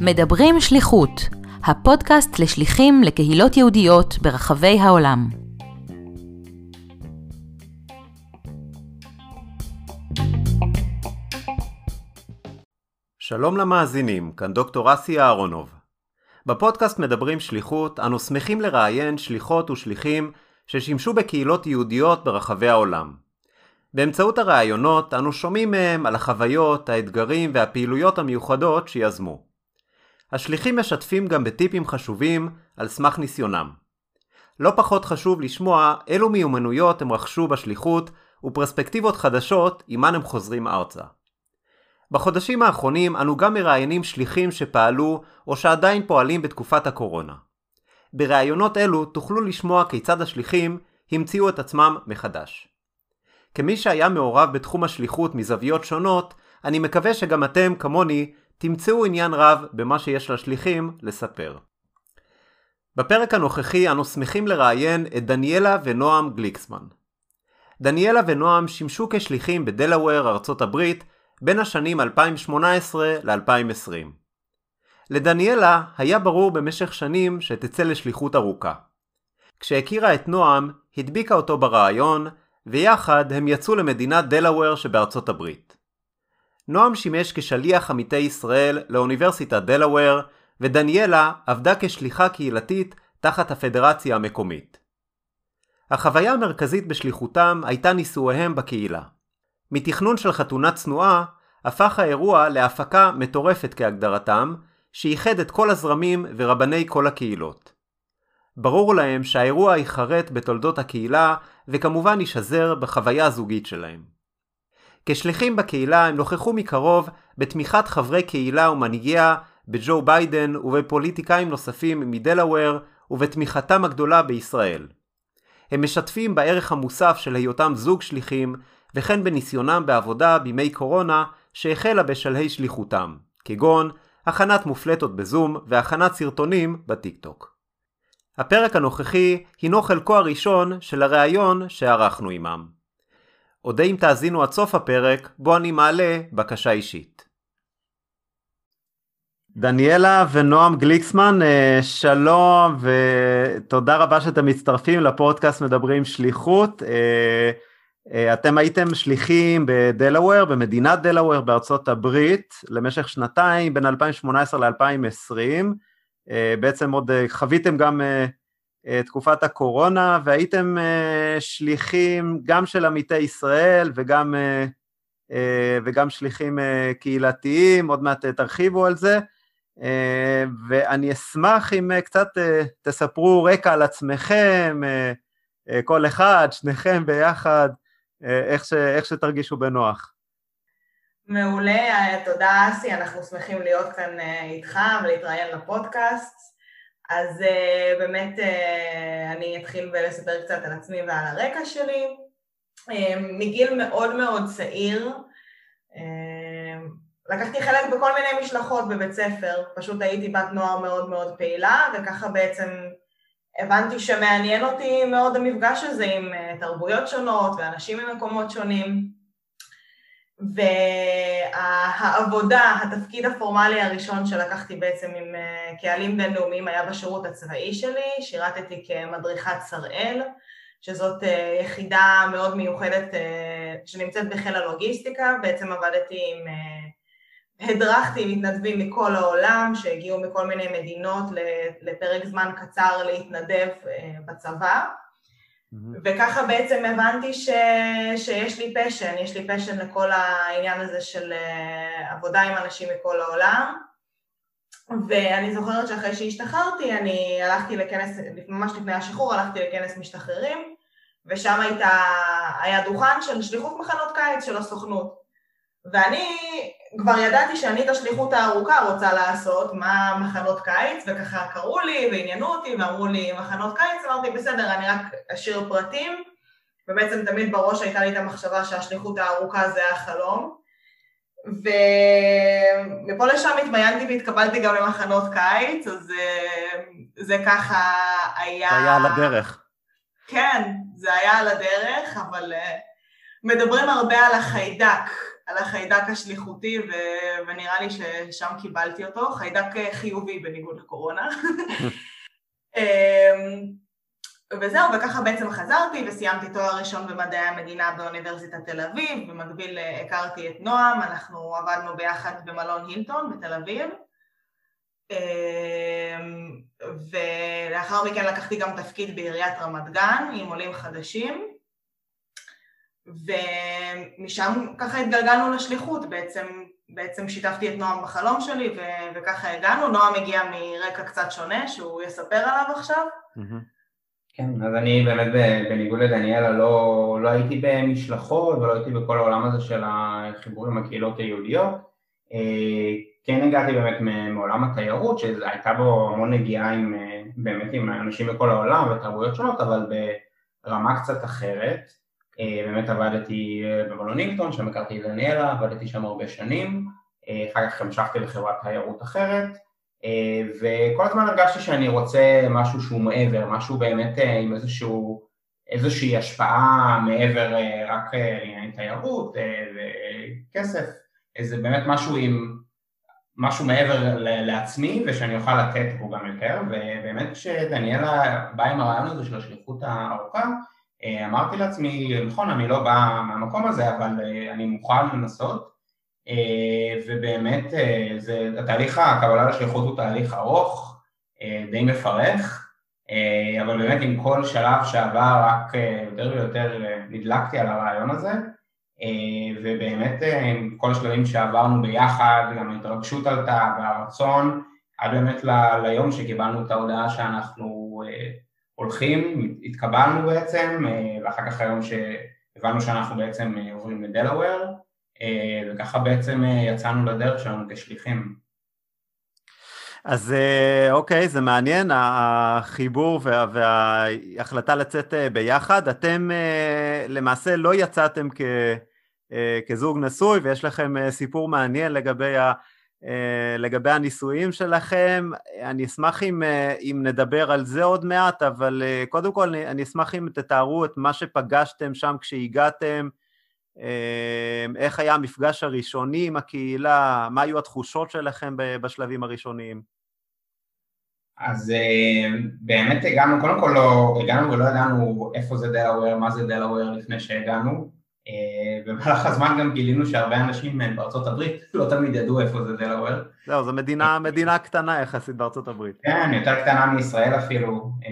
מדברים שליחות, הפודקאסט לשליחים לקהילות יהודיות ברחבי העולם. שלום למאזינים, כאן דוקטור אסי אהרונוב. בפודקאסט מדברים שליחות, אנו שמחים לראיין שליחות ושליחים ששימשו בקהילות יהודיות ברחבי העולם. באמצעות הראיונות אנו שומעים מהם על החוויות, האתגרים והפעילויות המיוחדות שיזמו. השליחים משתפים גם בטיפים חשובים על סמך ניסיונם. לא פחות חשוב לשמוע אילו מיומנויות הם רכשו בשליחות ופרספקטיבות חדשות עימן הם חוזרים ארצה. בחודשים האחרונים אנו גם מראיינים שליחים שפעלו או שעדיין פועלים בתקופת הקורונה. בראיונות אלו תוכלו לשמוע כיצד השליחים המציאו את עצמם מחדש. כמי שהיה מעורב בתחום השליחות מזוויות שונות, אני מקווה שגם אתם, כמוני, תמצאו עניין רב במה שיש לשליחים לספר. בפרק הנוכחי אנו שמחים לראיין את דניאלה ונועם גליקסמן. דניאלה ונועם שימשו כשליחים בדלאוור, ארצות הברית, בין השנים 2018 ל-2020. לדניאלה היה ברור במשך שנים שתצא לשליחות ארוכה. כשהכירה את נועם, הדביקה אותו ברעיון, ויחד הם יצאו למדינת דלאוור שבארצות הברית. נועם שימש כשליח עמיתי ישראל לאוניברסיטת דלאוור, ודניאלה עבדה כשליחה קהילתית תחת הפדרציה המקומית. החוויה המרכזית בשליחותם הייתה נישואיהם בקהילה. מתכנון של חתונה צנועה, הפך האירוע להפקה מטורפת כהגדרתם, שאיחד את כל הזרמים ורבני כל הקהילות. ברור להם שהאירוע ייחרט בתולדות הקהילה, וכמובן יישזר בחוויה הזוגית שלהם. כשליחים בקהילה הם נוכחו מקרוב בתמיכת חברי קהילה ומנהיגיה בג'ו ביידן ובפוליטיקאים נוספים מדלאוור ובתמיכתם הגדולה בישראל. הם משתפים בערך המוסף של היותם זוג שליחים וכן בניסיונם בעבודה בימי קורונה שהחלה בשלהי שליחותם, כגון הכנת מופלטות בזום והכנת סרטונים בטיקטוק. הפרק הנוכחי הינו חלקו הראשון של הראיון שערכנו עמם. אודה אם תאזינו עד סוף הפרק, בו אני מעלה בקשה אישית. דניאלה ונועם גליקסמן, אה, שלום ותודה רבה שאתם מצטרפים לפודקאסט מדברים שליחות. אה, אה, אתם הייתם שליחים בדלאוור, במדינת דלאוור בארצות הברית, למשך שנתיים, בין 2018 ל-2020. בעצם עוד חוויתם גם תקופת הקורונה, והייתם שליחים גם של עמיתי ישראל וגם, וגם שליחים קהילתיים, עוד מעט תרחיבו על זה. ואני אשמח אם קצת תספרו רקע על עצמכם, כל אחד, שניכם ביחד, איך, ש, איך שתרגישו בנוח. מעולה, תודה אסי, אנחנו שמחים להיות כאן איתך ולהתראיין לפודקאסט. אז uh, באמת uh, אני אתחיל ולספר קצת על עצמי ועל הרקע שלי. מגיל מאוד מאוד צעיר, לקחתי חלק בכל מיני משלחות בבית ספר, פשוט הייתי בת נוער מאוד מאוד פעילה, וככה בעצם הבנתי שמעניין אותי מאוד המפגש הזה עם תרבויות שונות ואנשים ממקומות שונים. והעבודה, התפקיד הפורמלי הראשון שלקחתי בעצם עם אה, קהלים בינלאומיים היה בשירות הצבאי שלי, שירתתי כמדריכת שראל, שזאת אה, יחידה מאוד מיוחדת אה, שנמצאת בחיל הלוגיסטיקה, בעצם עבדתי עם, הדרכתי מתנדבים מכל העולם שהגיעו מכל מיני מדינות לפרק זמן קצר להתנדב בצבא. Mm-hmm. וככה בעצם הבנתי ש... שיש לי פשן, יש לי פשן לכל העניין הזה של אה, עבודה עם אנשים מכל העולם. ואני זוכרת שאחרי שהשתחררתי, אני הלכתי לכנס, ממש לפני השחרור, הלכתי לכנס משתחררים, ושם הייתה, היה דוכן של שליחות מחנות קיץ של הסוכנות. ואני כבר ידעתי שאני את השליחות הארוכה רוצה לעשות, מה מחנות קיץ, וככה קראו לי ועניינו אותי ואמרו לי מחנות קיץ, אמרתי בסדר, אני רק אשאיר פרטים, ובעצם תמיד בראש הייתה לי את המחשבה שהשליחות הארוכה זה החלום. ומפה לשם התמיינתי והתקבלתי גם למחנות קיץ, אז אה, זה ככה היה... היה על הדרך. כן, זה היה על הדרך, אבל אה, מדברים הרבה על החיידק, על החיידק השליחותי, ו... ונראה לי ששם קיבלתי אותו, חיידק חיובי בניגוד לקורונה. אמ, וזהו, וככה בעצם חזרתי וסיימתי תואר ראשון במדעי המדינה באוניברסיטת תל אביב, במקביל הכרתי את נועם, אנחנו עבדנו ביחד במלון הילטון בתל אביב. אמ, ולאחר מכן לקחתי גם תפקיד בעיריית רמת גן עם עולים חדשים ומשם ככה התגלגלנו לשליחות, בעצם, בעצם שיתפתי את נועם בחלום שלי ו- וככה הגענו, נועם הגיע מרקע קצת שונה שהוא יספר עליו עכשיו. כן, אז אני באמת בניגוד לדניאלה לא, לא הייתי במשלחות ולא הייתי בכל העולם הזה של החיבור עם הקהילות היהודיות. אה, כן הגעתי באמת מעולם התיירות שהייתה בו המון נגיעה עם, אה, באמת עם אנשים מכל העולם ותרבויות שונות אבל ברמה קצת אחרת באמת עבדתי אה, במלונינגטון, שם הכרתי את דניאלה, עבדתי שם הרבה שנים, אחר כך המשכתי לחברת תיירות אחרת. וכל הזמן הרגשתי שאני רוצה משהו שהוא מעבר, משהו באמת עם איזשהו, איזושהי השפעה מעבר רק לענייני תיירות וכסף, איזה באמת משהו עם משהו מעבר לעצמי ושאני אוכל לתת פה גם יותר. ובאמת כשדניאלה באה עם הרעיון הזה של השליחות הארוכה אה, אמרתי לעצמי, נכון אני לא בא מהמקום הזה אבל אה, אני מוכן לנסות. אה, ובאמת זה, התהליך הקבלה לשליחות הוא תהליך ארוך, די מפרך אבל באמת עם כל שלב שעבר רק יותר ויותר נדלקתי על הרעיון הזה. אה, ובאמת אה, עם כל השלבים שעברנו ביחד, גם ההתרגשות עלתה והרצון, עד באמת ל- ליום שקיבלנו את ההודעה שאנחנו אה, הולכים, התקבלנו בעצם, ואחר כך היום שהבנו שאנחנו בעצם עוברים לדלוור, וככה בעצם יצאנו לדרך שלנו כשליחים. אז אוקיי, זה מעניין, החיבור וה, וההחלטה לצאת ביחד. אתם למעשה לא יצאתם כ... אה, כזוג נשוי ויש לכם אה, סיפור מעניין לגבי, אה, לגבי הנישואים שלכם. אני אשמח אם, אם נדבר על זה עוד מעט, אבל קודם כל אני, אשמח אם תתארו את מה שפגשתם שם כשהגעתם, איך היה המפגש הראשוני עם הקהילה, מה היו התחושות שלכם בשלבים הראשוניים. אז באמת הגענו, קודם כל לא, הגענו ולא ידענו איפה זה דלאוור, מה זה דלאוור לפני שהגענו, אה, במהלך הזמן גם גילינו שהרבה אנשים בארצות הברית לא תמיד ידעו איפה זה דלוור. זהו, זו מדינה, מדינה קטנה יחסית בארצות הברית. כן, יותר קטנה מישראל אפילו. אה,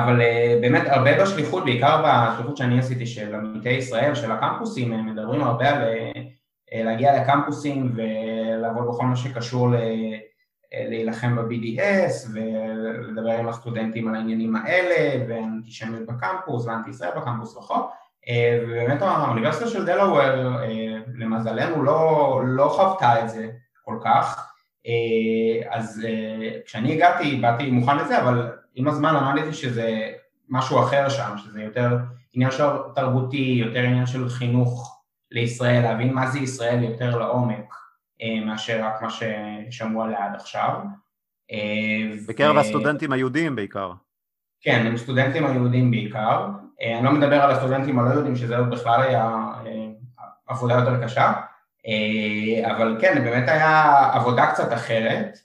אבל אה, באמת הרבה בשליחות, בעיקר בשליחות שאני עשיתי של עמיתי ישראל, של הקמפוסים, הם מדברים הרבה על להגיע לקמפוסים ולעבוד בכל מה שקשור ל... להילחם ב-BDS ולדבר עם הסטודנטים על העניינים האלה ואנטישמיות בקמפוס ואנטי ישראל בקמפוס וכו' אה, ובאמת האוניברסיטה של דלוור אה, למזלנו לא, לא חוותה את זה כל כך אה, אז כשאני הגעתי באתי מוכן לזה אבל עם הזמן למדתי שזה משהו אחר שם שזה יותר עניין של תרבותי, יותר עניין של חינוך לישראל, להבין מה זה ישראל יותר לעומק מאשר רק מה ששמעו עליה עד עכשיו. בקרב ו... הסטודנטים היהודים בעיקר. כן, עם סטודנטים היהודים בעיקר, אה, אני לא מדבר על הסטודנטים הלא יהודים שזה עוד בכלל היה אה, עבודה יותר קשה, אה, אבל כן, באמת היה עבודה קצת אחרת.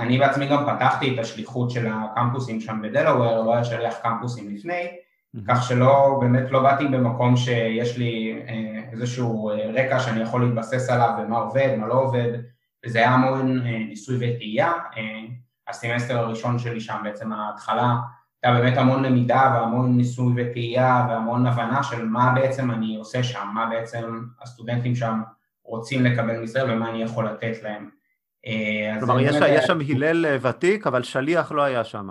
אני בעצמי גם פתחתי את השליחות של הקמפוסים שם בדלוור, לא היה שליח קמפוסים לפני, כך שלא, באמת לא באתי במקום שיש לי איזשהו רקע שאני יכול להתבסס עליו ומה עובד, מה לא עובד, וזה היה המון ניסוי וטעייה. הסמסטר הראשון שלי שם, בעצם ההתחלה, הייתה באמת המון למידה והמון ניסוי וטעייה והמון הבנה של מה בעצם אני עושה שם, מה בעצם הסטודנטים שם רוצים לקבל מישראל ומה אני יכול לתת להם. אה, כלומר, יש, באמת... יש שם הלל אה, ותיק, אבל שליח לא היה שם.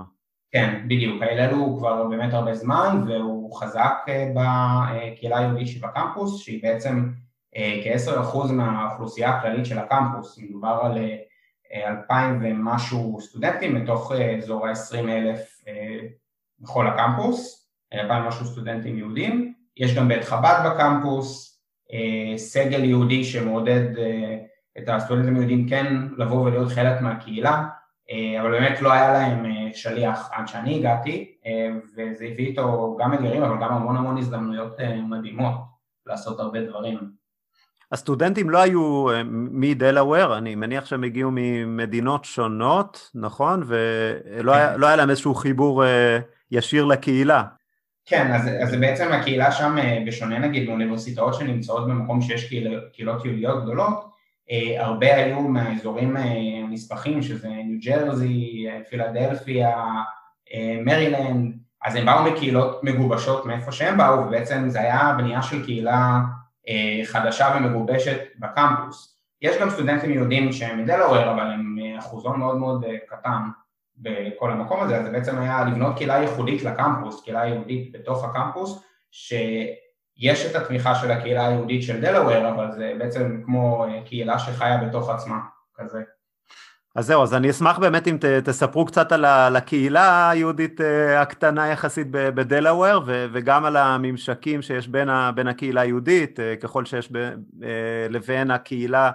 כן, בדיוק. ההלל הוא כבר באמת הרבה זמן, והוא חזק אה, בקהילה היהודית שבקמפוס, שהיא בעצם כ-10% מהאוכלוסייה הכללית של הקמפוס. מדובר על אלפיים ומשהו סטודנטים מתוך אזור ה-20 אלף בכל הקמפוס, אלפיים ומשהו סטודנטים יהודים, יש גם בית חב"ד בקמפוס, סגל יהודי שמעודד את הסטודנטים היהודים כן לבוא ולהיות חלק מהקהילה, אבל באמת לא היה להם שליח עד שאני הגעתי, וזה הביא איתו גם אתגרים אבל גם המון המון הזדמנויות מדהימות. לעשות הרבה דברים. הסטודנטים לא היו אה, מדלאוור, אני מניח שהם הגיעו ממדינות שונות, נכון? ולא כן. היה, לא היה להם איזשהו חיבור אה, ישיר לקהילה. כן, אז, אז בעצם הקהילה שם, אה, בשונה נגיד מאוניברסיטאות שנמצאות במקום שיש קהיל, קהילות יהודיות גדולות, הרבה היו מהאזורים הנספחים, שזה ניו ג'רזי, פילדלפיה, מרילנד, אז הם באו מקהילות מגובשות מאיפה שהם באו, ובעצם זה היה בנייה של קהילה חדשה ומגובשת בקמפוס. יש גם סטודנטים יהודים שהם מדלוור, אבל הם אה, אחוזון מאוד מאוד אה, קטן בכל המקום הזה, אז זה בעצם היה לבנות קהילה ייחודית לקמפוס, קהילה יהודית בתוך הקמפוס, שיש את התמיכה של הקהילה היהודית של דלוור, אבל זה בעצם כמו קהילה שחיה בתוך עצמה, כזה. אז זהו, אז אני אשמח באמת אם ת, תספרו קצת על, הקהילה היהודית אה, הקטנה יחסית בדלאוור וגם על הממשקים שיש בין, ה, בין הקהילה היהודית, אה, ככל שיש ב, אה, לבין הקהילה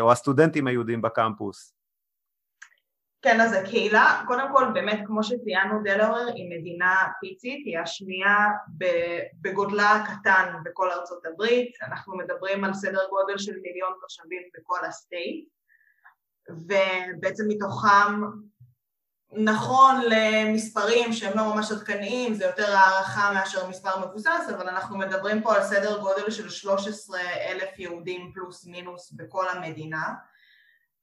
או הסטודנטים היהודים בקמפוס. כן, אז הקהילה, קודם כל באמת כמו שציינו דלאוור היא מדינה פיצית, היא השנייה בגודלה הקטן בכל ארצות הברית, אנחנו מדברים על סדר גודל של מיליון תושבים בכל הסטייט ובעצם מתוכם נכון למספרים שהם לא ממש עדכניים, זה יותר הערכה מאשר מספר מבוסס, אבל אנחנו מדברים פה על סדר גודל של 13 אלף יהודים פלוס מינוס בכל המדינה,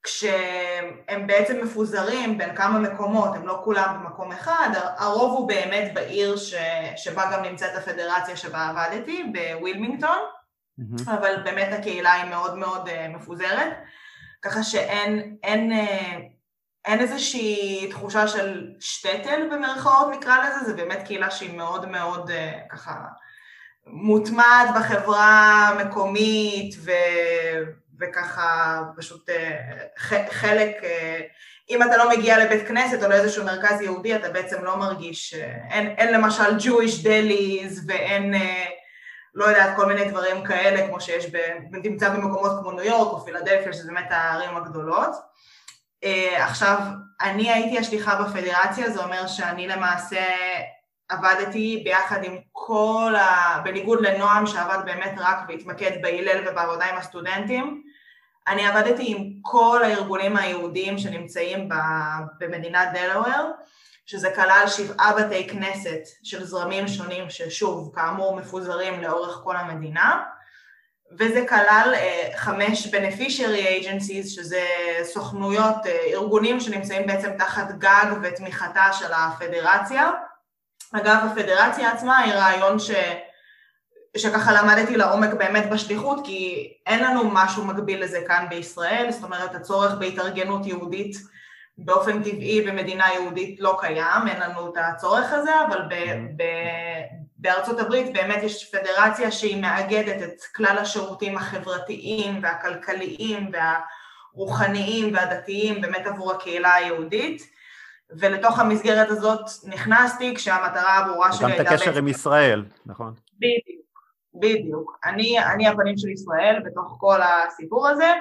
כשהם בעצם מפוזרים בין כמה מקומות, הם לא כולם במקום אחד, הרוב הוא באמת בעיר ש... שבה גם נמצאת הפדרציה שבה עבדתי, בווילמינגטון, mm-hmm. אבל באמת הקהילה היא מאוד מאוד אה, מפוזרת. ככה שאין אין, אה, אין איזושהי תחושה של שטטל במרכאות נקרא לזה, זה באמת קהילה שהיא מאוד מאוד אה, ככה מוטמעת בחברה המקומית ו, וככה פשוט אה, חלק, אם אתה לא מגיע לבית כנסת או לאיזשהו מרכז יהודי אתה בעצם לא מרגיש, אין, אין למשל Jewish delis ואין לא יודעת, כל מיני דברים כאלה, כמו שיש, נמצא במקומות כמו ניו יורק או פילדלפיה, שזה באמת הערים הגדולות. Uh, עכשיו, אני הייתי השליחה בפדרציה, זה אומר שאני למעשה עבדתי ביחד עם כל ה... בניגוד לנועם שעבד באמת רק והתמקד בהלל ובעבודה עם הסטודנטים, אני עבדתי עם כל הארגונים היהודיים שנמצאים במדינת דלוור, שזה כלל שבעה בתי כנסת של זרמים שונים ששוב, כאמור מפוזרים לאורך כל המדינה, וזה כלל uh, חמש beneficiary agencies, שזה סוכנויות, uh, ארגונים שנמצאים בעצם תחת גג ותמיכתה של הפדרציה. אגב, הפדרציה עצמה היא רעיון ש... שככה למדתי לעומק באמת בשליחות, כי אין לנו משהו מקביל לזה כאן בישראל, זאת אומרת הצורך בהתארגנות יהודית באופן טבעי במדינה יהודית לא קיים, אין לנו את הצורך הזה, אבל ב, mm-hmm. ב, בארצות הברית באמת יש פדרציה שהיא מאגדת את כלל השירותים החברתיים והכלכליים והרוחניים והדתיים באמת עבור הקהילה היהודית, ולתוך המסגרת הזאת נכנסתי כשהמטרה הברורה שלי הייתה... גם את הקשר עם ישראל, נכון? בדיוק, בדיוק. אני, אני הפנים של ישראל בתוך כל הסיפור הזה,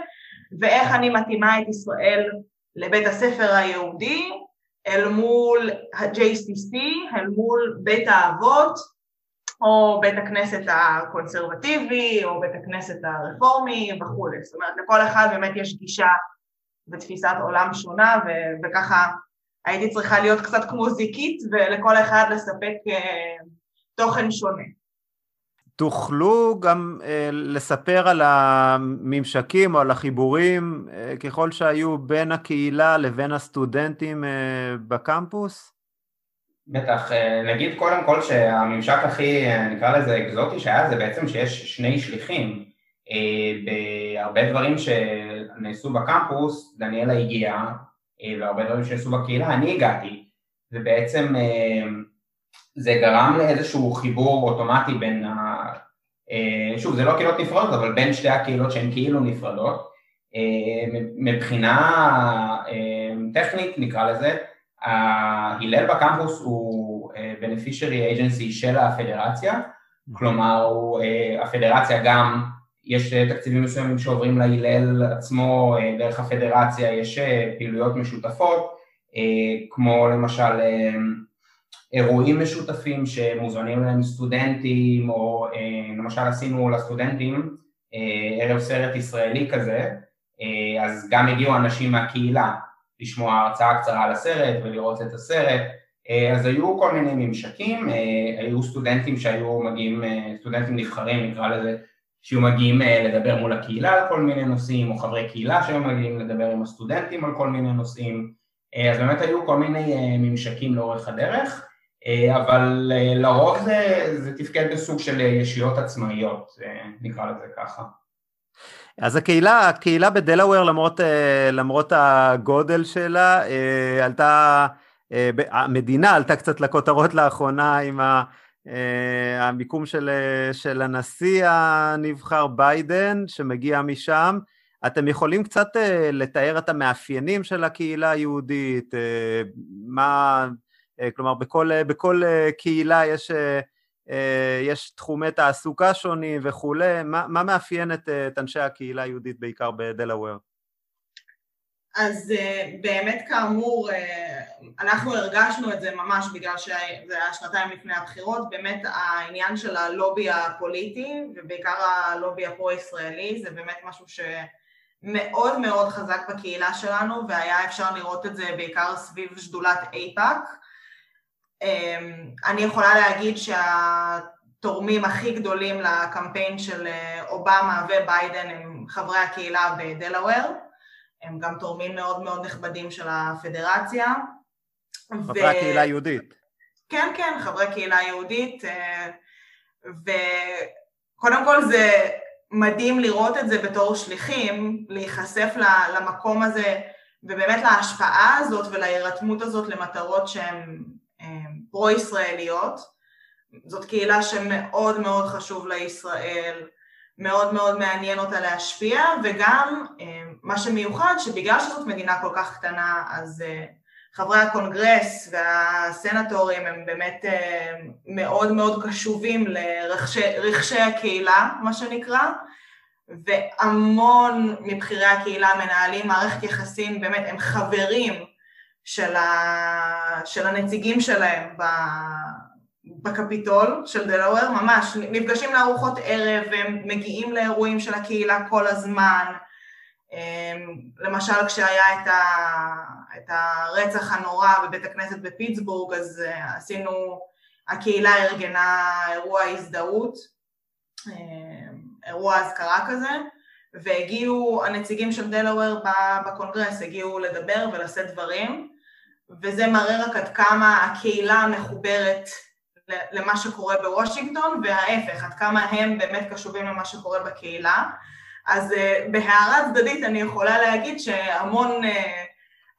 ואיך אני מתאימה את ישראל לבית הספר היהודי אל מול ה-JCC, אל מול בית האבות או בית הכנסת הקונסרבטיבי או בית הכנסת הרפורמי וכולי. זאת אומרת, לכל אחד באמת יש גישה ותפיסת עולם שונה ו- וככה הייתי צריכה להיות קצת כמו זיקית ולכל אחד לספק uh, תוכן שונה. תוכלו גם אה, לספר על הממשקים או על החיבורים אה, ככל שהיו בין הקהילה לבין הסטודנטים אה, בקמפוס? בטח, נגיד קודם כל שהממשק הכי, נקרא לזה אקזוטי שהיה, זה בעצם שיש שני שליחים. בהרבה דברים שנעשו בקמפוס, דניאלה הגיעה, והרבה דברים שנעשו בקהילה, אני הגעתי, ובעצם זה גרם לאיזשהו חיבור אוטומטי בין, ה... אה, שוב זה לא קהילות נפרדות אבל בין שתי הקהילות שהן כאילו נפרדות. אה, מבחינה אה, טכנית נקרא לזה, הלל בקמפוס הוא beneficiary agency של הפדרציה, כלומר הפדרציה גם, יש תקציבים מסוימים שעוברים להלל עצמו דרך הפדרציה, יש פעילויות משותפות כמו למשל אירועים משותפים שמוזמנים להם סטודנטים, או למשל עשינו לסטודנטים ערב סרט ישראלי כזה, אז גם הגיעו אנשים מהקהילה לשמוע הרצאה קצרה על הסרט ולראות את הסרט, אז היו כל מיני ממשקים, היו סטודנטים שהיו מגיעים, סטודנטים נבחרים נקרא לזה, שהיו מגיעים לדבר מול הקהילה על כל מיני נושאים, או חברי קהילה שהיו מגיעים לדבר עם הסטודנטים על כל מיני נושאים, אז באמת היו כל מיני ממשקים לאורך הדרך, אבל לרוב זה, זה תפקד בסוג של ישויות עצמאיות, נקרא לזה ככה. אז הקהילה, הקהילה בדלאוור למרות, למרות הגודל שלה עלתה, המדינה עלתה קצת לכותרות לאחרונה עם המיקום של, של הנשיא הנבחר ביידן שמגיע משם. אתם יכולים קצת לתאר את המאפיינים של הקהילה היהודית, מה, כלומר בכל, בכל קהילה יש יש תחומי תעסוקה שונים וכולי, מה, מה מאפיין את, את אנשי הקהילה היהודית בעיקר בדלאוור? אז באמת כאמור, אנחנו הרגשנו את זה ממש בגלל שזה היה שנתיים לפני הבחירות, באמת העניין של הלובי הפוליטי ובעיקר הלובי הפרו-ישראלי זה באמת משהו שמאוד מאוד חזק בקהילה שלנו והיה אפשר לראות את זה בעיקר סביב שדולת אייפאק אני יכולה להגיד שהתורמים הכי גדולים לקמפיין של אה, אובמה וביידן הם חברי הקהילה בדלאוור, הם גם תורמים מאוד מאוד נכבדים של הפדרציה. חברי ו... הקהילה היהודית. כן, כן, חברי קהילה יהודית, אה, וקודם כל זה מדהים לראות את זה בתור שליחים, להיחשף למקום הזה ובאמת להשפעה הזאת ולהירתמות הזאת למטרות שהן פרו-ישראליות, זאת קהילה שמאוד מאוד חשוב לישראל, מאוד מאוד מעניין אותה להשפיע, וגם אה, מה שמיוחד שבגלל שזאת מדינה כל כך קטנה, אז אה, חברי הקונגרס והסנטורים הם באמת אה, מאוד מאוד קשובים לרכשי הקהילה, מה שנקרא, והמון מבכירי הקהילה מנהלים מערכת יחסים, באמת הם חברים של, ה... של הנציגים שלהם בקפיטול של דלאוור, ממש נפגשים לארוחות ערב והם מגיעים לאירועים של הקהילה כל הזמן. אמ, למשל כשהיה את, ה... את הרצח הנורא בבית הכנסת בפיטסבורג, אז אה, עשינו, הקהילה ארגנה אירוע הזדהות, אמ, אירוע אזכרה כזה, והגיעו הנציגים של דלאוור בקונגרס, הגיעו לדבר ולשאת דברים, וזה מראה רק עד כמה הקהילה מחוברת למה שקורה בוושינגטון, וההפך, עד כמה הם באמת קשובים למה שקורה בקהילה. אז uh, בהערה צדדית אני יכולה להגיד שהמון uh,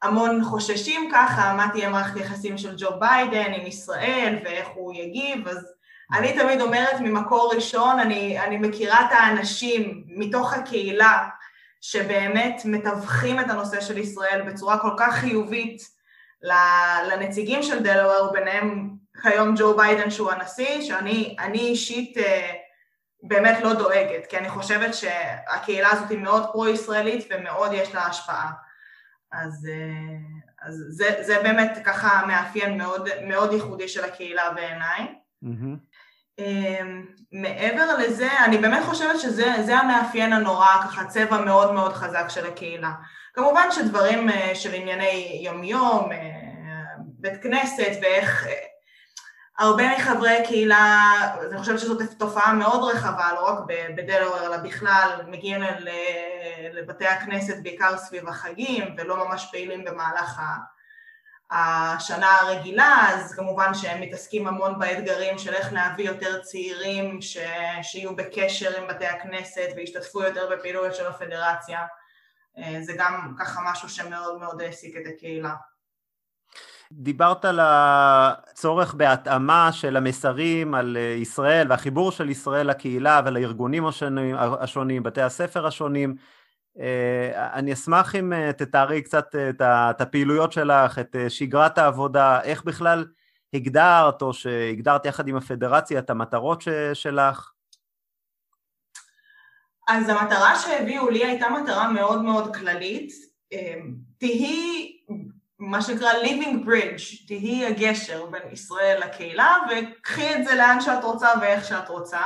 המון חוששים ככה, מה תהיה מערכת יחסים של ג'ו ביידן עם ישראל ואיך הוא יגיב, אז אני תמיד אומרת ממקור ראשון, אני, אני מכירה את האנשים מתוך הקהילה שבאמת מתווכים את הנושא של ישראל בצורה כל כך חיובית, לנציגים של דלוור, ביניהם כיום ג'ו ביידן שהוא הנשיא, שאני אישית אה, באמת לא דואגת, כי אני חושבת שהקהילה הזאת היא מאוד פרו-ישראלית ומאוד יש לה השפעה. אז, אה, אז זה, זה באמת ככה מאפיין מאוד, מאוד ייחודי של הקהילה בעיניי. Mm-hmm. מעבר לזה, אני באמת חושבת שזה המאפיין הנורא, ככה צבע מאוד מאוד חזק של הקהילה. כמובן שדברים אה, של ענייני יומיום, אה, בית כנסת ואיך אה, הרבה מחברי קהילה, אני חושבת שזאת תופעה מאוד רחבה, לא רק בדלוור אלא בכלל, מגיעים לבתי הכנסת בעיקר סביב החגים ולא ממש פעילים במהלך השנה הרגילה, אז כמובן שהם מתעסקים המון באתגרים של איך להביא יותר צעירים ש... שיהיו בקשר עם בתי הכנסת וישתתפו יותר בפעילויות של הפדרציה. אה, זה גם ככה משהו שמאוד מאוד העסיק את הקהילה. דיברת על הצורך בהתאמה של המסרים על אה, ישראל והחיבור של ישראל לקהילה ולארגונים השונים, השונים בתי הספר השונים. אה, אני אשמח אם תתארי קצת את הפעילויות שלך, את שגרת העבודה, איך בכלל הגדרת או שהגדרת יחד עם הפדרציה את המטרות שלך. אז המטרה שהביאו לי הייתה מטרה מאוד מאוד כללית, אמ, תהי מה שנקרא living bridge, תהיי הגשר בין ישראל לקהילה וקחי את זה לאן שאת רוצה ואיך שאת רוצה.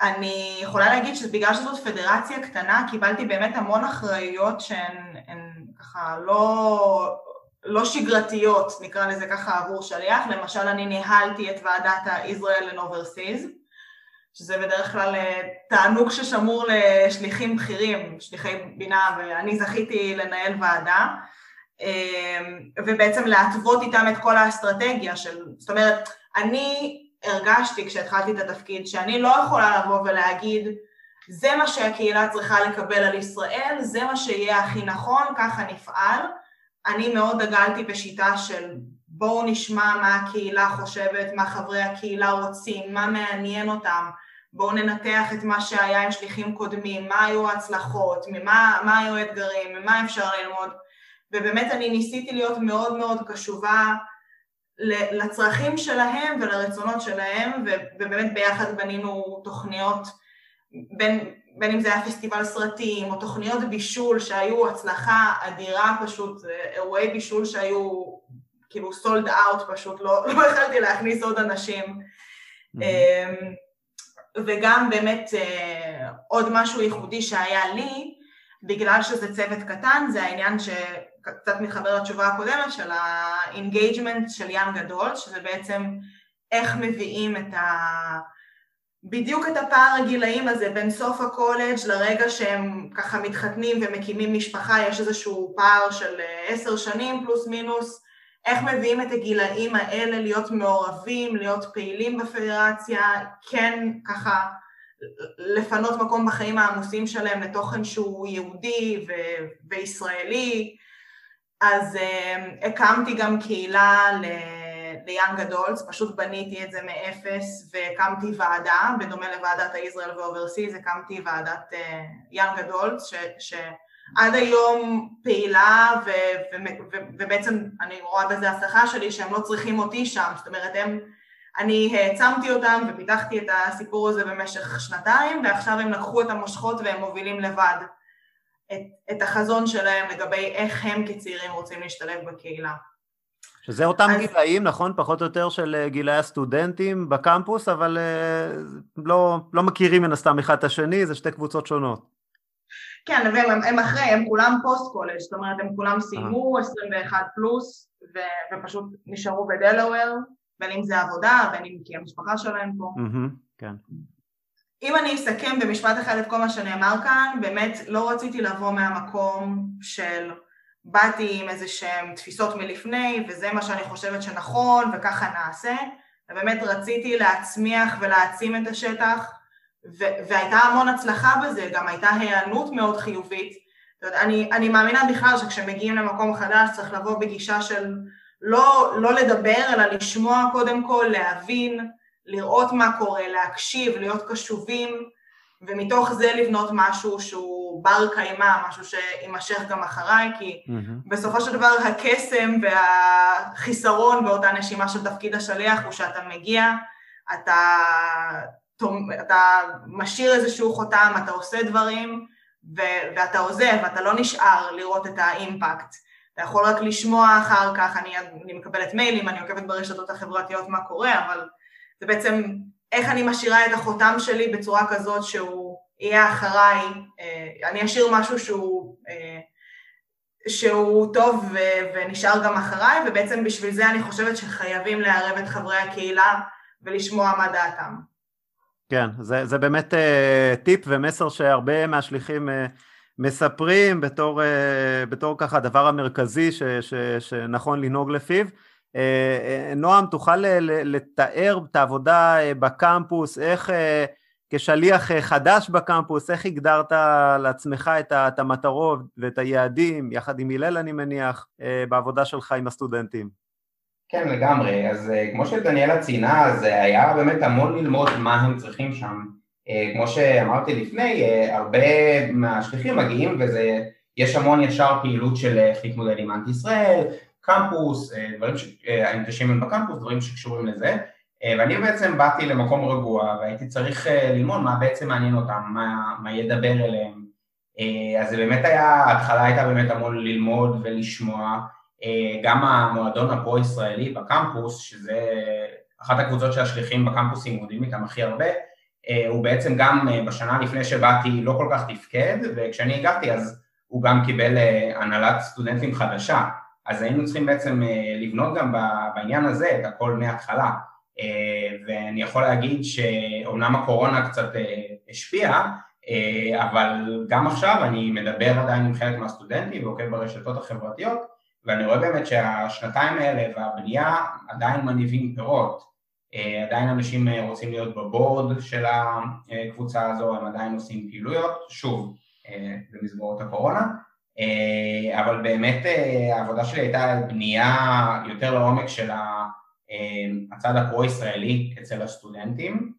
אני יכולה להגיד שבגלל שזאת פדרציה קטנה קיבלתי באמת המון אחראויות שהן ככה לא, לא שגרתיות, נקרא לזה ככה עבור שליח, למשל אני ניהלתי את ועדת ה-Israel and Overseas, שזה בדרך כלל אה, תענוג ששמור לשליחים בכירים, שליחי בינה, ואני זכיתי לנהל ועדה, אה, ובעצם להתוות איתם את כל האסטרטגיה של, זאת אומרת, אני הרגשתי כשהתחלתי את התפקיד שאני לא יכולה לבוא ולהגיד זה מה שהקהילה צריכה לקבל על ישראל, זה מה שיהיה הכי נכון, ככה נפעל. אני מאוד דגלתי בשיטה של בואו נשמע מה הקהילה חושבת, מה חברי הקהילה רוצים, מה מעניין אותם, בואו ננתח את מה שהיה עם שליחים קודמים, מה היו ההצלחות, ממה, מה היו האתגרים, ממה אפשר ללמוד, ובאמת אני ניסיתי להיות מאוד מאוד קשובה לצרכים שלהם ולרצונות שלהם, ובאמת ביחד בנינו תוכניות, בין, בין אם זה היה פסטיבל סרטים או תוכניות בישול שהיו הצלחה אדירה פשוט, אירועי בישול שהיו כאילו סולד אאוט פשוט, לא, לא יכלתי להכניס עוד אנשים. Mm-hmm. וגם באמת אה, עוד משהו ייחודי שהיה לי, בגלל שזה צוות קטן, זה העניין שקצת מתחבר לתשובה הקודמת של ה-engagement של ים גדול, שזה בעצם איך מביאים את ה... בדיוק את הפער הגילאים הזה בין סוף הקולג' לרגע שהם ככה מתחתנים ומקימים משפחה, יש איזשהו פער של אה, עשר שנים פלוס מינוס, איך מביאים את הגילאים האלה להיות מעורבים, להיות פעילים בפדרציה, כן ככה לפנות מקום בחיים העמוסים שלהם לתוכן שהוא יהודי ו- וישראלי, אז uh, הקמתי גם קהילה ל- ל young adults, פשוט בניתי את זה מאפס והקמתי ועדה, בדומה לוועדת ה Israel and Overseas, הקמתי ועדת young uh, adults, ש- שעד היום פעילה ו- ו- ו- ובעצם אני רואה בזה הבטחה שלי שהם לא צריכים אותי שם, זאת אומרת הם אני העצמתי אותם ופיתחתי את הסיפור הזה במשך שנתיים, ועכשיו הם לקחו את המושכות והם מובילים לבד את, את החזון שלהם לגבי איך הם כצעירים רוצים להשתלב בקהילה. שזה אותם אז... גילאים, נכון? פחות או יותר של אה, גילאי הסטודנטים בקמפוס, אבל uh, לא, לא מכירים מן הסתם אחד את השני, זה שתי קבוצות שונות. כן, והם הם אחרי, הם כולם פוסט קולג', זאת אומרת הם כולם סיימו 21 פלוס ו, ופשוט נשארו בדלוור בין אם זה עבודה, בין אם כי המשפחה שלהם פה. כן. אם אני אסכם במשפט אחד את כל מה שנאמר כאן, באמת לא רציתי לבוא מהמקום של באתי עם איזה שהן תפיסות מלפני וזה מה שאני חושבת שנכון וככה נעשה, ובאמת רציתי להצמיח ולהעצים את השטח ו- והייתה המון הצלחה בזה, גם הייתה היענות מאוד חיובית. אני, אני מאמינה בכלל שכשמגיעים למקום חדש צריך לבוא בגישה של לא, לא לדבר, אלא לשמוע קודם כל, להבין, לראות מה קורה, להקשיב, להיות קשובים, ומתוך זה לבנות משהו שהוא בר קיימא, משהו שיימשך גם אחריי, כי mm-hmm. בסופו של דבר הקסם והחיסרון באותה נשימה של תפקיד השליח הוא שאתה מגיע, אתה, אתה משאיר איזשהו חותם, אתה עושה דברים, ואתה עוזב, אתה לא נשאר לראות את האימפקט. אתה יכול רק לשמוע אחר כך, אני, אני מקבלת מיילים, אני עוקבת ברשתות החברתיות מה קורה, אבל זה בעצם איך אני משאירה את החותם שלי בצורה כזאת שהוא יהיה אחריי, אה, אני אשאיר משהו שהוא, אה, שהוא טוב ו, ונשאר גם אחריי, ובעצם בשביל זה אני חושבת שחייבים לערב את חברי הקהילה ולשמוע מה דעתם. כן, זה, זה באמת uh, טיפ ומסר שהרבה מהשליחים uh, מספרים בתור, אה, בתור ככה הדבר המרכזי ש, ש, שנכון לנהוג לפיו. אה, נועם, תוכל לתאר את העבודה בקמפוס, איך כשליח חדש בקמפוס, איך הגדרת לעצמך את המטרות ואת היעדים, יחד עם הלל אני מניח, בעבודה שלך עם הסטודנטים? כן, לגמרי. אז כמו שדניאלה ציינה, זה היה באמת המון ללמוד מה הם צריכים שם. אה, כמו שאמרתי לפני, אה, הרבה מהשליחים מגיעים ויש המון ישר פעילות של איך להתמודד עם אנטי ישראל, קמפוס, אה, דברים ש... האנטישמים בקמפוס, דברים שקשורים לזה ואני בעצם באתי למקום רגוע והייתי צריך ללמוד מה בעצם מעניין אותם, מה, מה ידבר אליהם אז זה באמת היה, ההתחלה הייתה באמת המון ללמוד ולשמוע גם המועדון הפרו-ישראלי בקמפוס, שזה אחת הקבוצות של השליחים בקמפוסים עובדים איתם הכי הרבה, הוא בעצם גם בשנה לפני שבאתי לא כל כך תפקד, וכשאני הגעתי אז הוא גם קיבל הנהלת סטודנטים חדשה, אז היינו צריכים בעצם לבנות גם בעניין הזה את הכל מההתחלה. אה, ואני יכול להגיד שאומנם הקורונה קצת אה, השפיעה, אה, אבל גם עכשיו אני מדבר עדיין עם חלק מהסטודנטים ועוקב ברשתות החברתיות ואני רואה באמת שהשנתיים האלה והבנייה עדיין מניבים פירות, עדיין אנשים רוצים להיות בבורד של הקבוצה הזו, הם עדיין עושים פעילויות, שוב, במסגרות הקורונה, אבל באמת העבודה שלי הייתה בנייה יותר לעומק של הצד הפרו-ישראלי אצל הסטודנטים.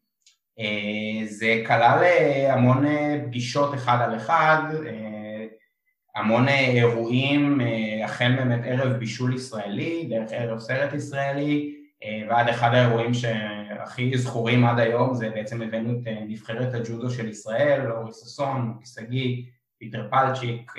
אה, זה כלל אה, המון אה, פגישות אחד על אחד, המון אירועים, החל באמת ערב בישול ישראלי, דרך ערב סרט ישראלי, ועד אחד האירועים שהכי זכורים עד היום זה בעצם הבאנו את נבחרת הג'ודו של ישראל, אורי ששון, שגיא, פיטר פלצ'יק,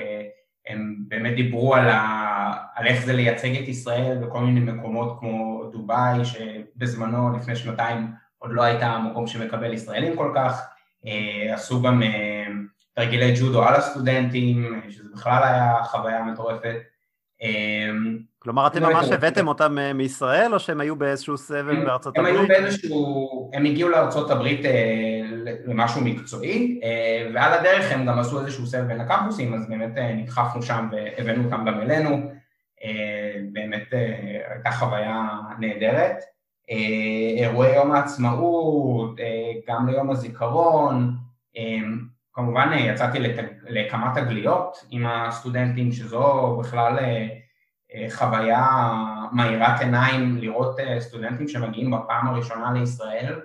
הם באמת דיברו על, ה... על איך זה לייצג את ישראל בכל מיני מקומות כמו דובאי, שבזמנו, לפני שנתיים, עוד לא הייתה המקום שמקבל ישראלים כל כך, אה, עשו גם אה, תרגילי ג'ודו על הסטודנטים, שזה בכלל היה חוויה מטורפת. אה, כלומר, אתם ממש הבאתם אותם מישראל, או שהם היו באיזשהו סבב בארצות הברית? הם היו באיזשהו, הם הגיעו לארצות הברית למשהו מקצועי, ועל הדרך הם גם עשו איזשהו סבב בין הקמפוסים, אז באמת נדחפנו שם והבאנו אותם גם אלינו. אה, באמת אה, הייתה חוויה נהדרת. אה, אירועי יום העצמאות, גם ליום הזיכרון, כמובן יצאתי לכמה תגליות עם הסטודנטים, שזו בכלל חוויה מאירת עיניים לראות סטודנטים שמגיעים בפעם הראשונה לישראל,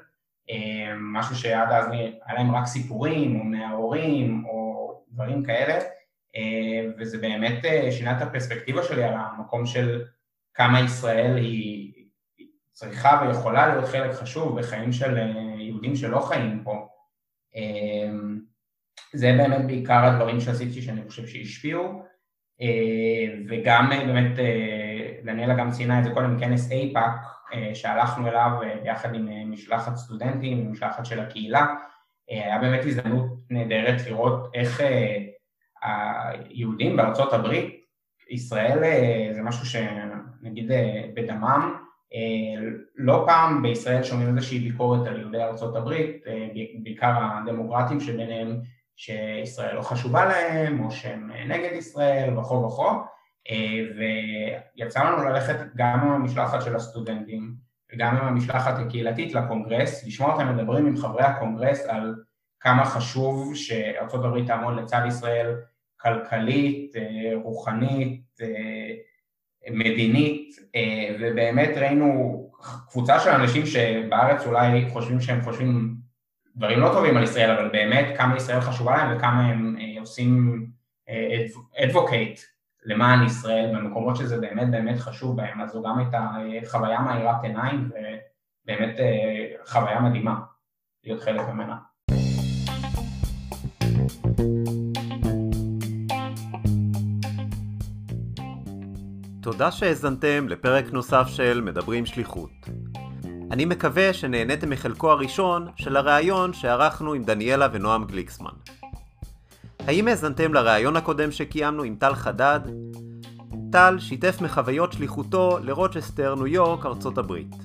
משהו שעד אז היה להם רק סיפורים או מההורים או דברים כאלה, אה, וזה באמת אה, שינה את הפרספקטיבה שלי על המקום של כמה ישראל היא צריכה ויכולה להיות חלק חשוב בחיים של אה, יהודים שלא חיים פה. זה באמת בעיקר הדברים שעשיתי שאני חושב שהשפיעו, וגם באמת, דניאלה גם ציינה את זה קודם, כנס אייפאק שהלכנו אליו ביחד עם משלחת סטודנטים, משלחת של הקהילה, היה באמת הזדמנות נהדרת לראות איך היהודים בארצות הברית, ישראל אה, זה משהו שנגיד אה, בדמם, אה, לא פעם בישראל שומעים איזושהי ביקורת על יהודי ארצות הברית, בעיקר הדמוקרטים שביניהם שישראל לא חשובה להם או שהם נגד ישראל וכו' וכו', ויצא לנו ללכת גם עם המשלחת של הסטודנטים וגם עם המשלחת הקהילתית לקונגרס, לשמוע אותם מדברים עם חברי הקונגרס על כמה חשוב שארצות הברית תעמוד לצד ישראל כלכלית, אה, רוחנית, אה, מדינית, אה, ובאמת ראינו קבוצה של אנשים שבארץ אולי חושבים שהם חושבים דברים לא טובים על ישראל, אבל באמת כמה ישראל חשובה להם וכמה הם עושים advocate למען ישראל במקומות שזה באמת באמת חשוב בהם, אז זו גם הייתה חוויה מאירת עיניים ובאמת חוויה מדהימה להיות חלק ממנה. תודה שהאזנתם לפרק נוסף של מדברים שליחות. אני מקווה שנהניתם מחלקו הראשון של הראיון שערכנו עם דניאלה ונועם גליקסמן. האם האזנתם לראיון הקודם שקיימנו עם טל חדד? טל שיתף מחוויות שליחותו לרוצ'סטר, ניו יורק, ארצות הברית.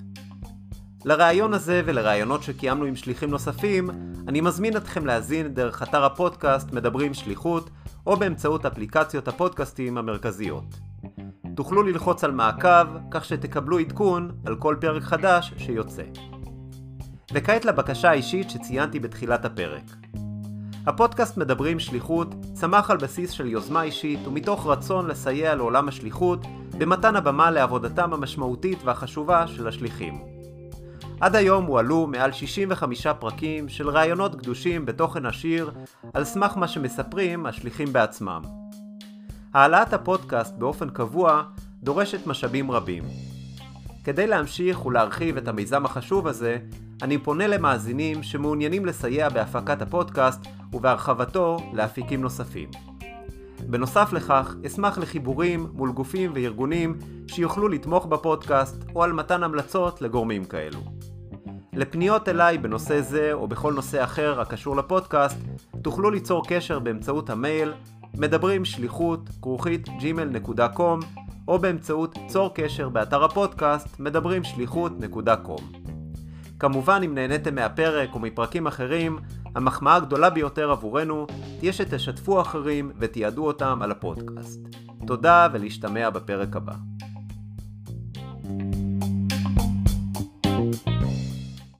לראיון הזה ולראיונות שקיימנו עם שליחים נוספים, אני מזמין אתכם להאזין דרך אתר הפודקאסט מדברים שליחות, או באמצעות אפליקציות הפודקאסטים המרכזיות. תוכלו ללחוץ על מעקב, כך שתקבלו עדכון על כל פרק חדש שיוצא. וכעת לבקשה האישית שציינתי בתחילת הפרק. הפודקאסט מדברים שליחות צמח על בסיס של יוזמה אישית ומתוך רצון לסייע לעולם השליחות במתן הבמה לעבודתם המשמעותית והחשובה של השליחים. עד היום הועלו מעל 65 פרקים של רעיונות קדושים בתוכן עשיר על סמך מה שמספרים השליחים בעצמם. העלאת הפודקאסט באופן קבוע דורשת משאבים רבים. כדי להמשיך ולהרחיב את המיזם החשוב הזה, אני פונה למאזינים שמעוניינים לסייע בהפקת הפודקאסט ובהרחבתו לאפיקים נוספים. בנוסף לכך, אשמח לחיבורים מול גופים וארגונים שיוכלו לתמוך בפודקאסט או על מתן המלצות לגורמים כאלו. לפניות אליי בנושא זה או בכל נושא אחר הקשור לפודקאסט, תוכלו ליצור קשר באמצעות המייל מדברים שליחות כרוכית gmail.com או באמצעות צור קשר באתר הפודקאסט מדברים שליחות.com. כמובן אם נהניתם מהפרק או מפרקים אחרים, המחמאה הגדולה ביותר עבורנו תהיה שתשתפו אחרים ותיעדו אותם על הפודקאסט. תודה ולהשתמע בפרק הבא.